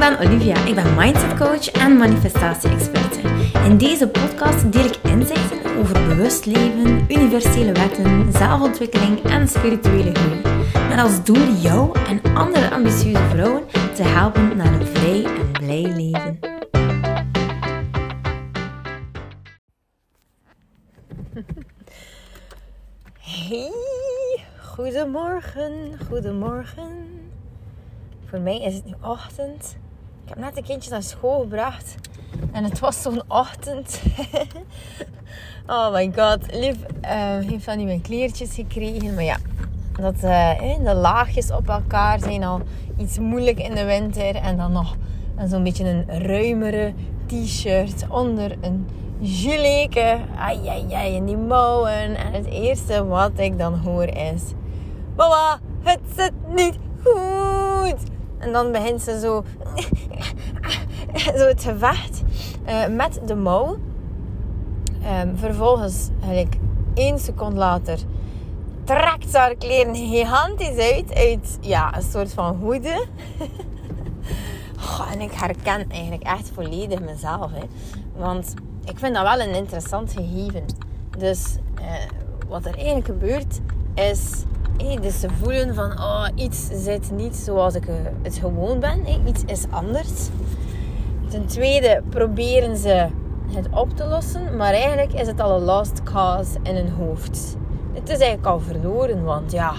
ben Olivia. Ik ben mindset coach en manifestatie-experte. In deze podcast deel ik inzichten over bewust leven, universele wetten, zelfontwikkeling en spirituele groei. Met als doel jou en andere ambitieuze vrouwen te helpen naar een vrij en blij leven. Hey, goedemorgen, goedemorgen. Voor mij is het nu ochtend. Ik heb net een kindje naar school gebracht. En het was zo'n ochtend. oh my god. Lief uh, heeft van die mijn kleertjes gekregen. Maar ja, dat, uh, de laagjes op elkaar zijn al iets moeilijk in de winter. En dan nog zo'n beetje een ruimere t-shirt onder een gileke. Ai, ai, ai, en die mouwen. En het eerste wat ik dan hoor is... Mama, het zit niet goed. En dan begint ze zo, zo het gevecht uh, met de mouw. Um, vervolgens, eigenlijk één seconde later, trekt ze haar kleren gigantisch uit. Uit ja, een soort van hoede. en ik herken eigenlijk echt volledig mezelf. Hè. Want ik vind dat wel een interessant gegeven. Dus uh, wat er eigenlijk gebeurt, is dus ze voelen van oh, iets zit niet zoals ik het gewoon ben. Iets is anders. Ten tweede proberen ze het op te lossen, maar eigenlijk is het al een lost cause in hun hoofd. Het is eigenlijk al verloren, want ja,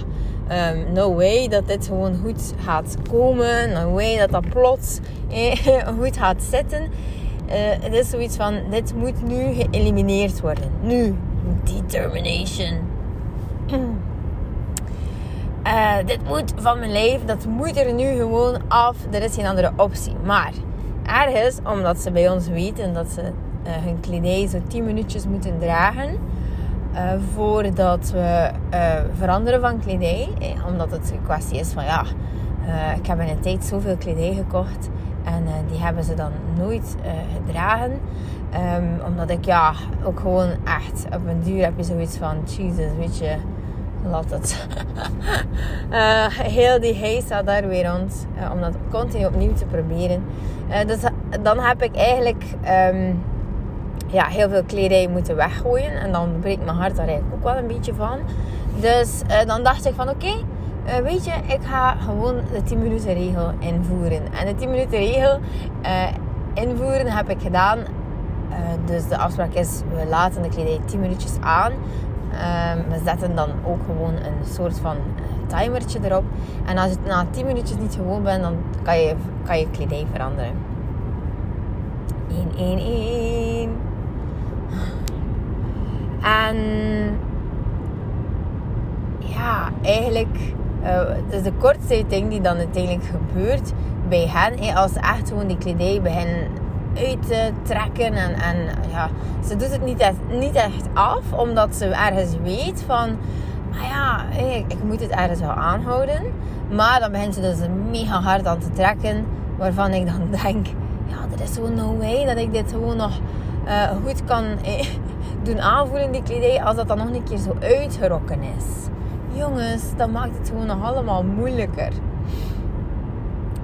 um, no way dat dit gewoon goed gaat komen. No way dat dat plots eh, goed gaat zitten. Uh, het is zoiets van, dit moet nu geëlimineerd worden. Nu. Determination. Uh, dit moet van mijn leven, dat moet er nu gewoon af. Er is geen andere optie. Maar ergens, omdat ze bij ons weten dat ze uh, hun kledij zo 10 minuutjes moeten dragen. Uh, voordat we veranderen van kledij. Eh, omdat het een kwestie is van ja, ik heb in een tijd zoveel kledij gekocht. En die hebben ze dan nooit gedragen. Um, omdat ik ja, ook gewoon echt op een duur heb je zoiets van, Jesus, weet je laat het. uh, heel die heisa daar weer rond. Uh, om dat continu opnieuw te proberen. Uh, dus dan heb ik eigenlijk um, ja, heel veel kledij moeten weggooien. En dan breekt mijn hart daar eigenlijk ook wel een beetje van. Dus dan dacht ik van oké. Weet je, ik ga gewoon de 10 minuten regel invoeren. En de 10 minuten regel invoeren heb ik gedaan. dus de afspraak is, we laten de kledij 10 minuutjes aan. Um, we zetten dan ook gewoon een soort van timertje erop. En als het na 10 minuutjes niet gewoon bent, dan kan je, kan je kledij veranderen. 1, 1, 1. En ja, eigenlijk, uh, is de kortzijting die dan uiteindelijk gebeurt bij hen. als ze echt gewoon die kledij beginnen uit te trekken. En, en ja, ze doet het niet echt, niet echt af, omdat ze ergens weet van... Ah ja, ik, ik moet het ergens wel aanhouden. Maar dan begint ze dus mega hard aan te trekken. Waarvan ik dan denk... Ja, er is gewoon no way dat ik dit gewoon nog uh, goed kan eh, doen aanvoelen, die kledij. Als dat dan nog een keer zo uitgerokken is. Jongens, dat maakt het gewoon nog allemaal moeilijker.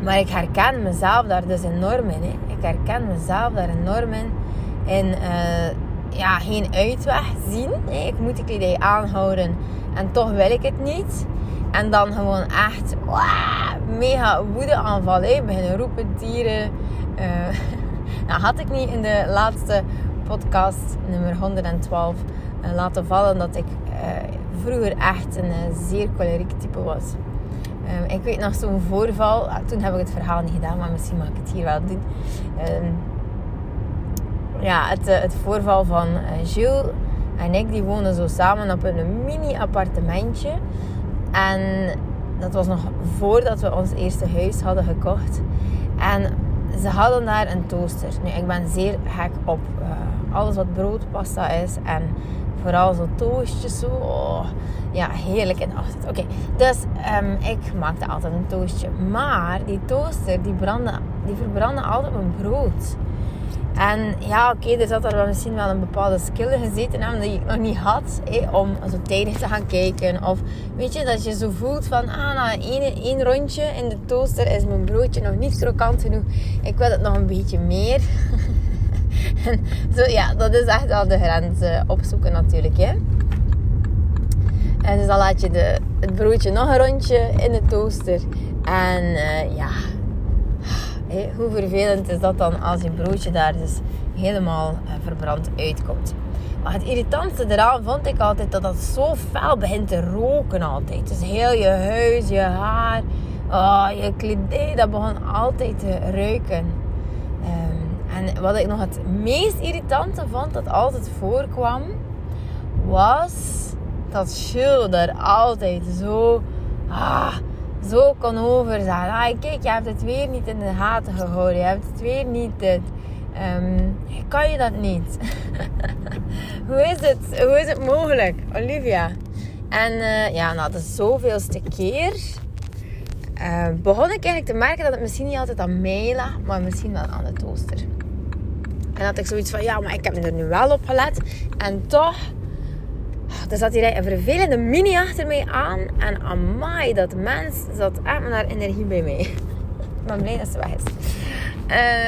Maar ik herken mezelf daar dus enorm in. Hè. Ik herken mezelf daar enorm in. En uh, ja, geen uitweg zien. Hè. Ik moet die kledij aanhouden. En toch wil ik het niet. En dan gewoon echt mega woede aanvallen. Beginnen roepen, dieren. Uh, had ik niet in de laatste podcast, nummer 112, uh, eh, laten vallen dat ik vroeger echt een zeer choleriek type was. Um, ik weet nog zo'n voorval. Ah, toen heb ik het verhaal niet gedaan, maar misschien mag ik het hier wel doen. Um, ja, het, eh, het voorval van Jules en ik, die woonden zo samen op een mini appartementje. En dat was nog voordat we ons eerste huis hadden gekocht. En ze hadden daar een toaster. Nu, ik ben zeer gek op uh, alles wat broodpasta is. En vooral zo toastjes zo. Oh, ja, heerlijk in de ochtend. Oké, dus um, ik maakte altijd een toastje. Maar die toaster, die, brandde, die verbrandde altijd mijn brood. En ja, oké, er zat er wel misschien wel een bepaalde skill gezeten hebben die ik nog niet had. om zo tijdig te gaan kijken. Of weet je, dat je zo voelt van, ah, na één rondje in de toaster is mijn broodje nog niet krokant genoeg. Ik wil het nog een beetje meer. en zo, ja, dat is echt wel de grens uh, opzoeken natuurlijk, hè. En dus dan laat je de, het broodje nog een rondje in de toaster. En uh, ja, hoe vervelend is dat dan als je broodje daar dus helemaal uh, verbrand uitkomt. Maar het irritantste eraan vond ik altijd dat dat zo fel begint te roken altijd. Dus heel je huis, je haar, oh, je kledij, dat begon altijd te ruiken. En wat ik nog het meest irritante vond dat altijd voorkwam, was dat Jules daar altijd zo... Ah, zo kon overzaan. Ah, kijk, je hebt het weer niet in de gaten gehouden. Je hebt het weer niet dit. Um, kan je dat niet? hoe, is het, hoe is het mogelijk, Olivia? En uh, ja, nou, de zoveelste keer uh, begon ik eigenlijk te merken dat het misschien niet altijd aan mij lag, maar misschien wel aan de toaster. En dat ik zoiets van, ja, maar ik heb er nu wel op gelet. En toch er zat hier een vervelende mini achter mij aan. En amai, dat mens zat echt met haar energie bij mij. Ik ben blij dat ze weg.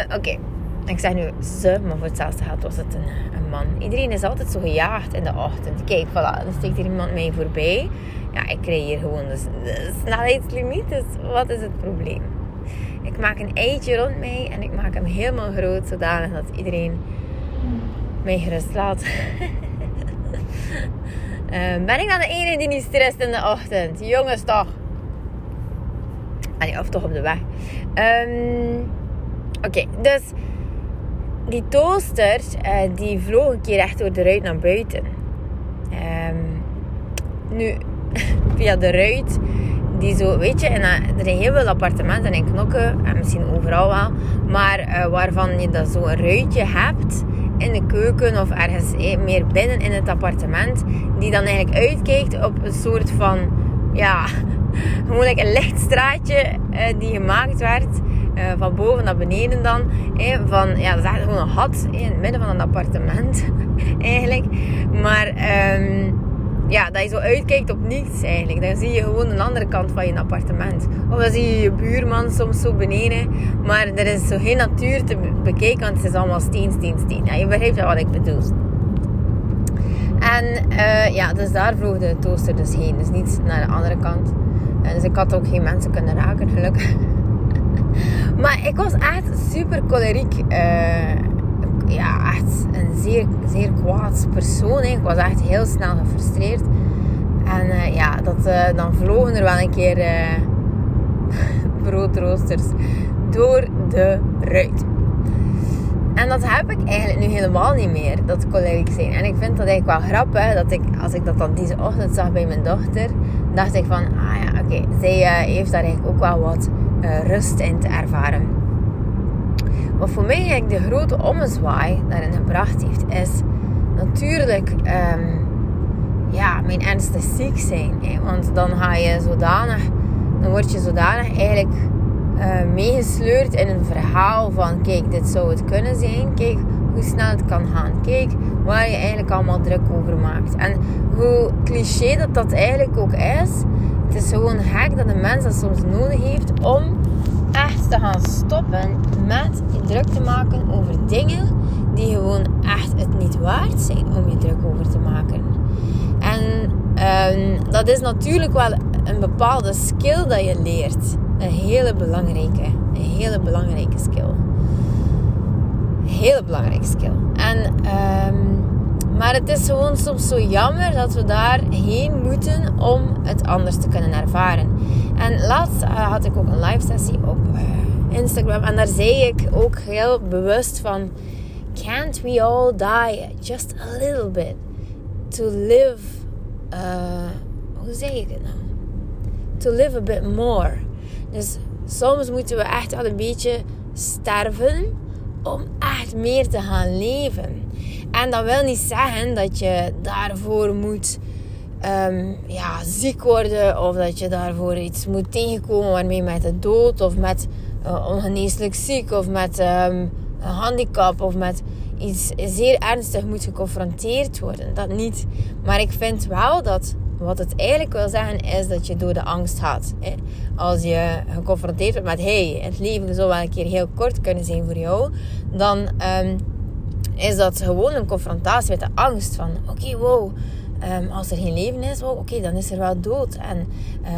Uh, Oké, ik zeg nu ze, maar voor hetzelfde geld was het een, man. Iedereen is altijd zo gejaagd in de ochtend. Kijk, voilà, dan steekt hier iemand mij voorbij. Ja, ik hier gewoon de, de snelheidslimiet. Dus wat is het probleem? Ik maak een eitje rond mij en ik maak hem helemaal groot, zodanig dat iedereen mij gerust laat. Ehm, ben ik dan de enige die niet stresst in de ochtend? Jongens, toch? Ah, of toch op de weg. Um, Oké, dus die toaster uh, die vloog een keer echt door de ruit naar buiten. Um, nu, via de ruit, die zo, weet je, en, uh, er zijn heel veel appartementen in Knokken, en misschien overal wel, maar uh, waarvan je dat zo een ruitje hebt in de keuken of ergens eh, meer binnen in het appartement. Die dan eigenlijk uitkijkt op een soort van, ja, gewoon een lichtstraatje eh, die gemaakt werd. Uh, van boven naar beneden dan. Eh, van, ja, dat is eigenlijk gewoon een gat in het midden van een appartement. eigenlijk. Maar... Um, ja, dat je zo uitkijkt op niets eigenlijk. Dan zie je gewoon een andere kant van je appartement. Of dan zie je je buurman soms zo beneden. Maar er is zo geen natuur te bekijken, want het is allemaal steen, steen, steen. Ja, je begrijpt wat ik bedoel. En uh, ja, dus daar vloog de toaster dus heen. Dus niet naar de andere kant. En dus ik had ook geen mensen kunnen raken, gelukkig. maar ik was echt super choleriek. Uh, ja, echt een zeer, zeer kwaad persoon. Ik was echt heel snel gefrustreerd. En uh, ja, dat, uh, dan vlogen er wel een keer uh, broodroosters door de ruit. En dat heb ik eigenlijk nu helemaal niet meer, dat collega's zijn. En ik vind dat eigenlijk wel grappig, dat ik, als ik dat dan deze ochtend zag bij mijn dochter, dacht ik van, ah ja, oké, zij heeft daar eigenlijk ook wel wat rust in te ervaren. Wat voor mij eigenlijk de grote ommezwaai daarin gebracht heeft, is natuurlijk um, ja, mijn ernstig ziek zijn. Want dan ga je zodanig, dan word je zodanig eigenlijk uh, meegesleurd in een verhaal van kijk, dit zou het kunnen zijn. Kijk hoe snel het kan gaan. Kijk waar je eigenlijk allemaal druk over maakt. En hoe cliché dat dat eigenlijk ook is. Het is gewoon gek dat een mens dat soms nodig heeft om echt te gaan stoppen met je druk te maken over dingen die gewoon echt het niet waard zijn om je druk over te maken. En um, dat is natuurlijk wel een bepaalde skill dat je leert. Een hele belangrijke, een hele belangrijke skill. Een hele belangrijke skill. En, um, maar het is gewoon soms zo jammer dat we daarheen moeten om het anders te kunnen ervaren. En laatst uh, had ik ook een live sessie op uh, Instagram. En daar zei ik ook heel bewust van... Can't we all die just a little bit? To live... Uh, hoe zeg ik het nou? To live a bit more. Dus soms moeten we echt wel een beetje sterven... om echt meer te gaan leven. En dat wil niet zeggen dat je daarvoor moet um, ja, ziek worden of dat je daarvoor iets moet tegenkomen waarmee met de dood of met uh, ongeneeslijk ziek of met um, een handicap of met iets zeer ernstig moet geconfronteerd worden. Dat niet. Maar ik vind wel dat wat het eigenlijk wil zeggen is dat je door de angst gaat. Als je geconfronteerd wordt met hey, het leven zou wel een keer heel kort kunnen zijn voor jou, dan ehm, is dat gewoon een confrontatie met de angst van oké, wow. Ehm, als er geen leven is, wow, oké, dan is er wel dood. En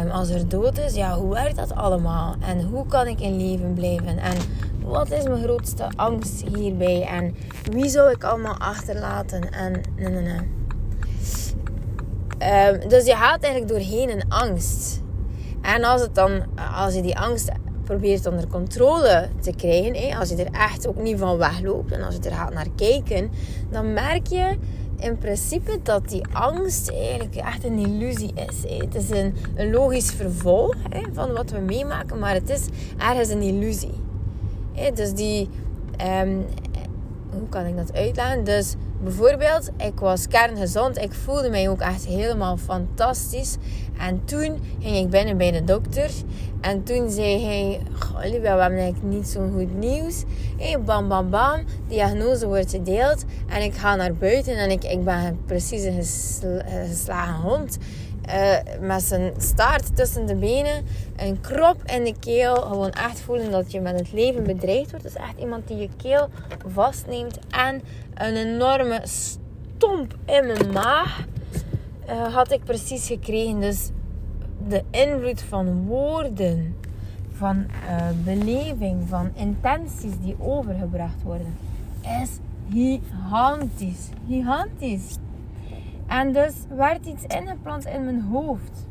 um, als er dood is, ja, hoe werkt dat allemaal? En hoe kan ik in leven blijven? En wat is mijn grootste angst hierbij? En wie zou ik allemaal achterlaten? En nee, nee, nee. Um, dus je gaat eigenlijk doorheen een angst. En als, het dan, als je die angst probeert onder controle te krijgen, hé, als je er echt ook niet van wegloopt en als je er gaat naar kijken, dan merk je in principe dat die angst eigenlijk echt een illusie is. Hé. Het is een, een logisch vervolg hé, van wat we meemaken, maar het is ergens een illusie. Dus die, um, hoe kan ik dat uitleggen? Dus bijvoorbeeld, ik was kerngezond. Ik voelde mij ook echt helemaal fantastisch. En toen ging ik binnen bij de dokter. En toen zei hij: Olivia, we hebben eigenlijk niet zo'n goed nieuws. Hey, bam, bam, bam. Diagnose wordt gedeeld. En ik ga naar buiten en ik, ik ben precies een geslagen hond. Uh, met zijn staart tussen de benen, een krop in de keel. Gewoon echt voelen dat je met het leven bedreigd wordt. Dus echt iemand die je keel vastneemt. En een enorme stomp in mijn maag uh, had ik precies gekregen. Dus de invloed van woorden, van uh, beleving, van intenties die overgebracht worden, is gigantisch. Gigantisch. En dus werd iets ingeplant in mijn hoofd.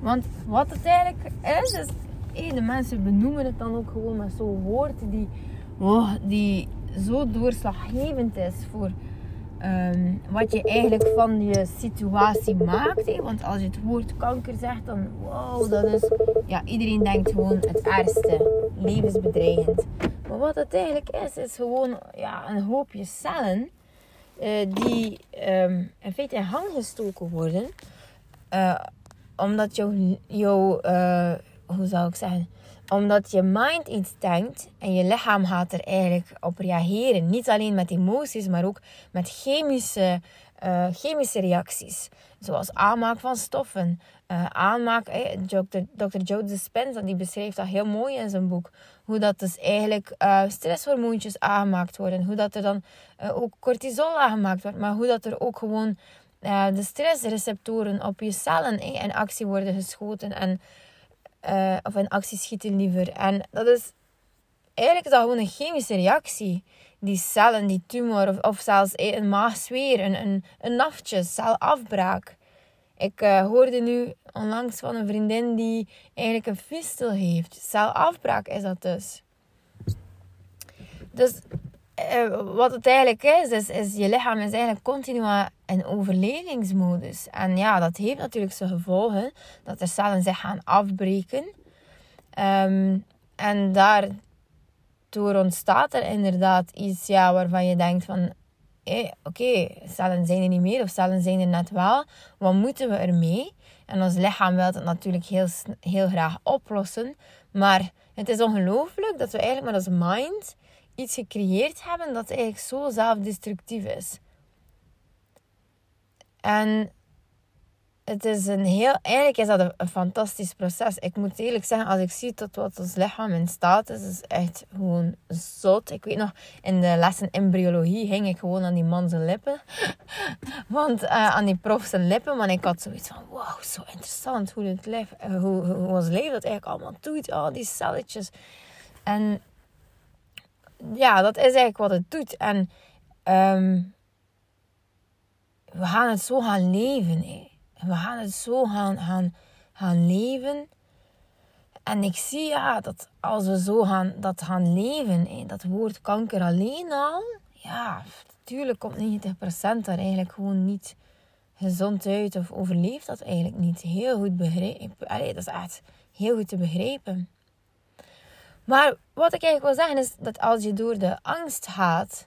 Want wat het eigenlijk is, is hey, de mensen benoemen het dan ook gewoon met zo'n woord die, oh, die zo doorslaggevend is voor um, wat je eigenlijk van je situatie maakt. Hè? Want als je het woord kanker zegt, dan wow, dat is. Ja, iedereen denkt gewoon het ergste, levensbedreigend. Maar wat het eigenlijk is, is gewoon ja, een hoopje cellen die um, in feite in hang gestoken worden. Uh, omdat jouw, jou, uh, hoe zou ik zeggen, omdat je mind iets denkt en je lichaam gaat er eigenlijk op reageren. Niet alleen met emoties, maar ook met chemische, uh, chemische reacties. Zoals aanmaak van stoffen. Uh, aanmaak, eh, Dr. Dr. Joe Dispenza die beschrijft dat heel mooi in zijn boek. Hoe dat dus eigenlijk uh, stresshormoontjes aangemaakt worden. Hoe dat er dan ook cortisol aangemaakt wordt. Maar hoe dat er ook gewoon de stressreceptoren op je cellen in actie worden geschoten. En of in actie schieten liever. En dat is eigenlijk dat gewoon een chemische reactie. Die cellen, die tumor of, of zelfs een maagzweer, een, een, een naftje, celafbraak. Ik uh, hoorde nu onlangs van een vriendin die eigenlijk een fistel heeft. Celafbraak is dat dus. Dus uh, wat het eigenlijk is, is, is je lichaam is eigenlijk continu in overlevingsmodus. En ja, dat heeft natuurlijk zijn gevolgen. Dat er cellen zich gaan afbreken. Um, en daardoor ontstaat er inderdaad iets ja, waarvan je denkt van... Hey, Oké, cellen zijn er niet meer of cellen zijn er net wel. Wat moeten we ermee? En ons lichaam wil het natuurlijk heel, heel graag oplossen. Maar het is ongelooflijk dat we eigenlijk met ons mind iets gecreëerd hebben dat eigenlijk zo zelfdestructief is. En het is een heel, eigenlijk is dat een, fantastisch proces. Ik moet eerlijk zeggen, als ik zie tot wat ons lichaam in staat is, is echt gewoon zot. Ik weet nog, in de lessen embryologie hing ik gewoon aan die man lippen. Want uh, aan die prof zijn lippen. Want ik had zoiets van, wow, zo interessant hoe, het lijf, uh, hoe, hoe ons leven dat eigenlijk allemaal doet. Al die celletjes. En ja, dat is eigenlijk wat het doet. En um, we gaan het zo gaan leven. We gaan het zo gaan, gaan, gaan leven. En ik zie ja, dat als we zo gaan, dat gaan leven, dat woord kanker alleen al, ja, natuurlijk komt 90% daar eigenlijk gewoon niet gezond uit of overleeft dat eigenlijk niet. Heel goed begrepen. dat is echt heel goed te begrijpen. Maar wat ik eigenlijk wil zeggen is dat als je door de angst gaat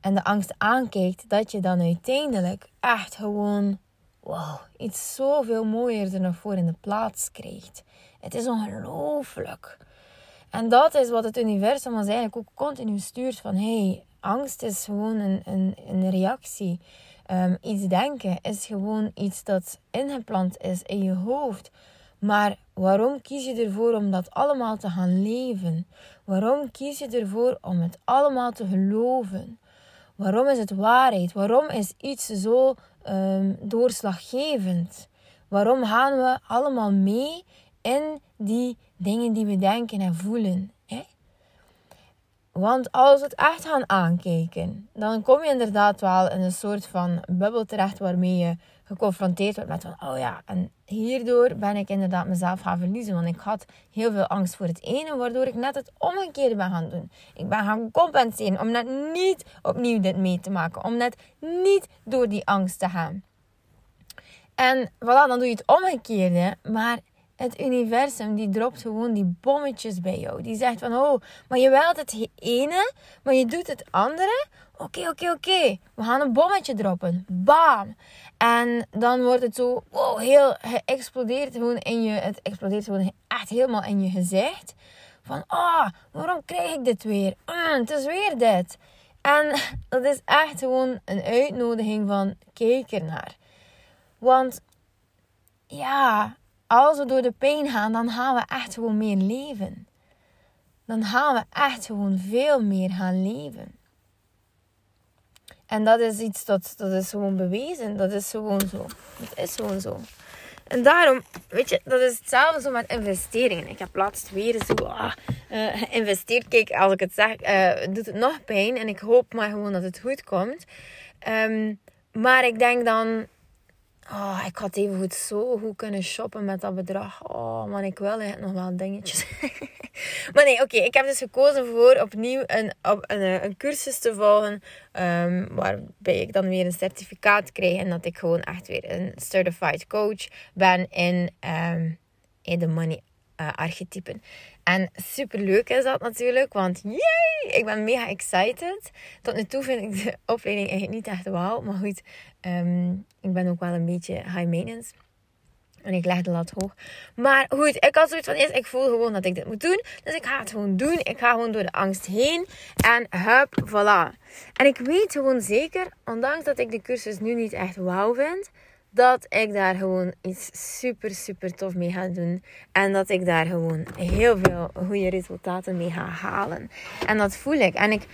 en de angst aankijkt, dat je dan uiteindelijk echt gewoon wow, iets zoveel mooier er voor in de plaats krijgt. Het is ongelooflijk. En dat is wat het universum ons eigenlijk ook continu stuurt van hey, angst is gewoon een, een, een reactie. Um, iets denken is gewoon iets dat ingeplant is in je hoofd. Maar waarom kies je ervoor om dat allemaal te gaan leven? Waarom kies je ervoor om het allemaal te geloven? Waarom is het waarheid? Waarom is iets zo um, doorslaggevend? Waarom gaan we allemaal mee in die dingen die we denken en voelen? Hè? Want als we het echt gaan aankijken, dan kom je inderdaad wel in een soort van bubbel terecht waarmee je geconfronteerd wordt met van, oh ja, en hierdoor ben ik inderdaad mezelf gaan verliezen. Want ik had heel veel angst voor het ene, waardoor ik net het omgekeerde ben gaan doen. Ik ben gaan compenseren om net niet opnieuw dit mee te maken. Om net niet door die angst te gaan. En voilà, dan doe je het omgekeerde. Maar het universum die dropt gewoon die bommetjes bij jou. Die zegt van, oh, maar je wilt het ene, maar je doet het andere. Oké, oké, oké. We gaan een bommetje droppen. Bam. En dan wordt het zo, wow, heel geëxplodeerd gewoon in je, het explodeert gewoon echt helemaal in je gezicht. Van, ah, oh, waarom krijg ik dit weer? Mm, het is weer dit. En dat is echt gewoon een uitnodiging van, kijk ernaar. Want, ja, als we door de pijn gaan, dan gaan we echt gewoon meer leven. Dan gaan we echt gewoon veel meer gaan leven. En dat is iets dat, dat is gewoon bewezen. Dat is gewoon zo. Het is gewoon zo. En daarom, weet je, dat is hetzelfde zo met investeringen. Ik heb laatst weer zo ah, uh, geïnvesteerd. Kijk, als ik het zeg, uh, doet het nog pijn. En ik hoop maar gewoon dat het goed komt. Um, maar ik denk dan, Oh, ik had even goed zo goed kunnen shoppen met dat bedrag. Oh man, ik wil nog wel dingetjes. maar nee, oké. ik heb dus gekozen voor opnieuw een, op, een, eh, een cursus te volgen. Um, waarbij ik dan weer een certificaat krijg. En dat ik gewoon echt weer een certified coach ben in, um, in de money uh, archetypen. En super leuk is dat natuurlijk, want yay, ik ben mega excited. Tot nu toe vind ik de opleiding eigenlijk niet echt wauw, maar goed, um, ik ben ook wel een beetje high maintenance. En ik leg de lat hoog. Maar goed, ik had zoiets van eerst, ik voel gewoon dat ik dit moet doen. Dus ik ga het gewoon doen. Ik ga gewoon door de angst heen. En hup, voilà. En ik weet gewoon zeker, ondanks dat ik de cursus nu niet echt wauw vind dat ik daar gewoon iets super, super tof mee ga doen. En dat ik daar gewoon heel veel goede resultaten mee ga halen. En dat voel ik. En ik,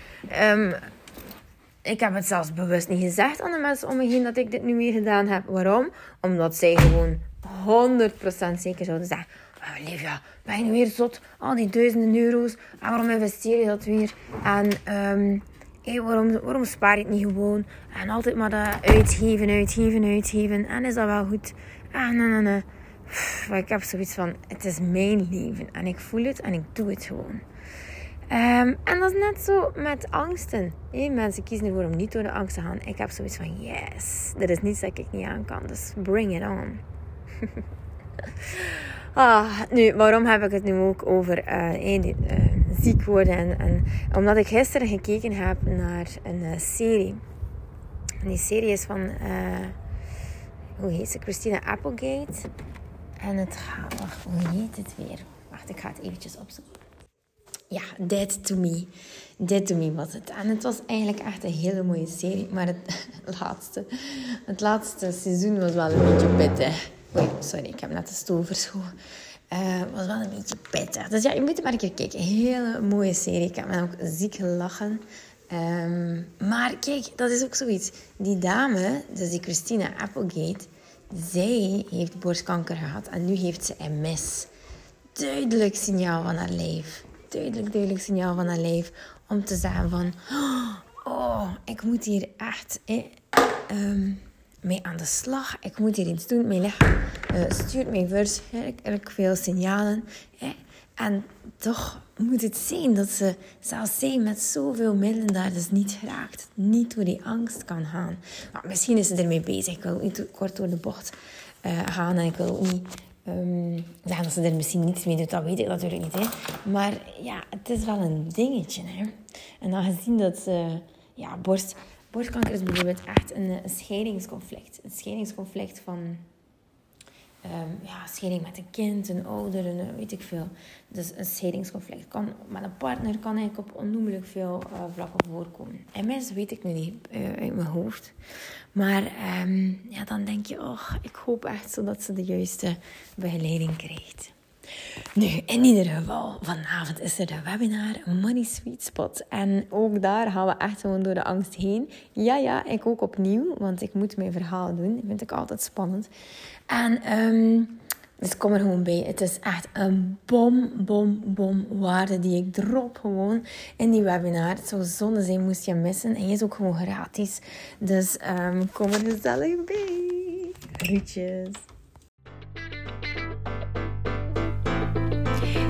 um, ik heb het zelfs bewust niet gezegd aan de mensen om me heen dat ik dit nu weer gedaan heb. Waarom? Omdat zij gewoon 100% zeker zouden zeggen. Oh, Olivia, ben je weer zot? Al die duizenden euro's. Waarom investeer je dat weer? En um, hey, waarom, waarom spaar je het niet gewoon? En altijd maar dat uitgeven, uitgeven, uitgeven. En is dat wel goed? Ah, nee, nee, nee. Ik heb zoiets van, het is mijn leven. En ik voel het en ik doe het gewoon. Um, en dat is net zo met angsten. Mensen kiezen ervoor om niet door de angst te gaan. Ik heb zoiets van, yes, er is niets dat ik niet aan kan. Dus bring it on. Ah, nu, waarom heb ik het nu ook over uh, ziek worden? En, en, omdat ik gisteren gekeken heb naar een uh, serie. En die serie is van, hoe heet ze? Christina Applegate. En het gaat, wacht, hoe heet het weer? Wacht, ik ga het eventjes opzoeken. Ja, Dead to Me. Dead to Me was het. En het was eigenlijk echt een hele mooie serie. Maar het laatste, het laatste seizoen was wel een beetje pittig. Sorry, ik heb net de stoel verschoven. Uh, was wel een beetje pittig. Dus ja, je moet er maar een keer kijken. Hele mooie serie. Ik heb me ook ziek gelachen. Um, maar kijk, dat is ook zoiets. Die dame, dus die Christina Applegate, zij heeft borstkanker gehad en nu heeft ze MS. Duidelijk signaal van haar lijf. Duidelijk, duidelijk signaal van haar lijf. Om te zeggen van, oh, ik moet hier echt... Eh, um, mee aan de slag. Ik moet hier iets doen. Mijn lichaam stuurt mij verschrikkelijk veel signalen. Hè? En toch moet het zien dat ze, zelfs zij met zoveel middelen daar dus niet geraakt. Niet door die angst kan gaan. Maar misschien is ze ermee bezig. Ik wil niet kort door de bocht uh, gaan. En ik wil niet um, zeggen dat ze er misschien niets mee doet. Dat weet ik natuurlijk niet. Maar ja, het is wel een dingetje. Hè? En dan gezien dat ze ja, borst Borstkanker is bijvoorbeeld echt een, een scheidingsconflict. Een scheidingsconflict van um, ja, scheiding met een kind, een ouder, een, weet ik veel. Dus een scheidingsconflict kan met een partner kan eigenlijk op onnoemelijk veel uh, vlakken voorkomen. En mensen weet ik nu niet uh, uit mijn hoofd. Maar um, ja, dan denk je, oh, ik hoop echt zo dat ze de juiste begeleiding krijgt. Nu, in ieder geval, vanavond is er de webinar Money Sweet Spot. En ook daar gaan we echt gewoon door de angst heen. Ja, ja, ik ook opnieuw, want ik moet mijn verhaal doen. Dat vind ik altijd spannend. En um, dus kom er gewoon bij. Het is echt een bom, bom, bom waarde die ik drop gewoon in die webinar. Het zou zonde zijn moest je missen. En je is ook gewoon gratis. Dus um, kom er gezellig bij. Groetjes.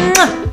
木马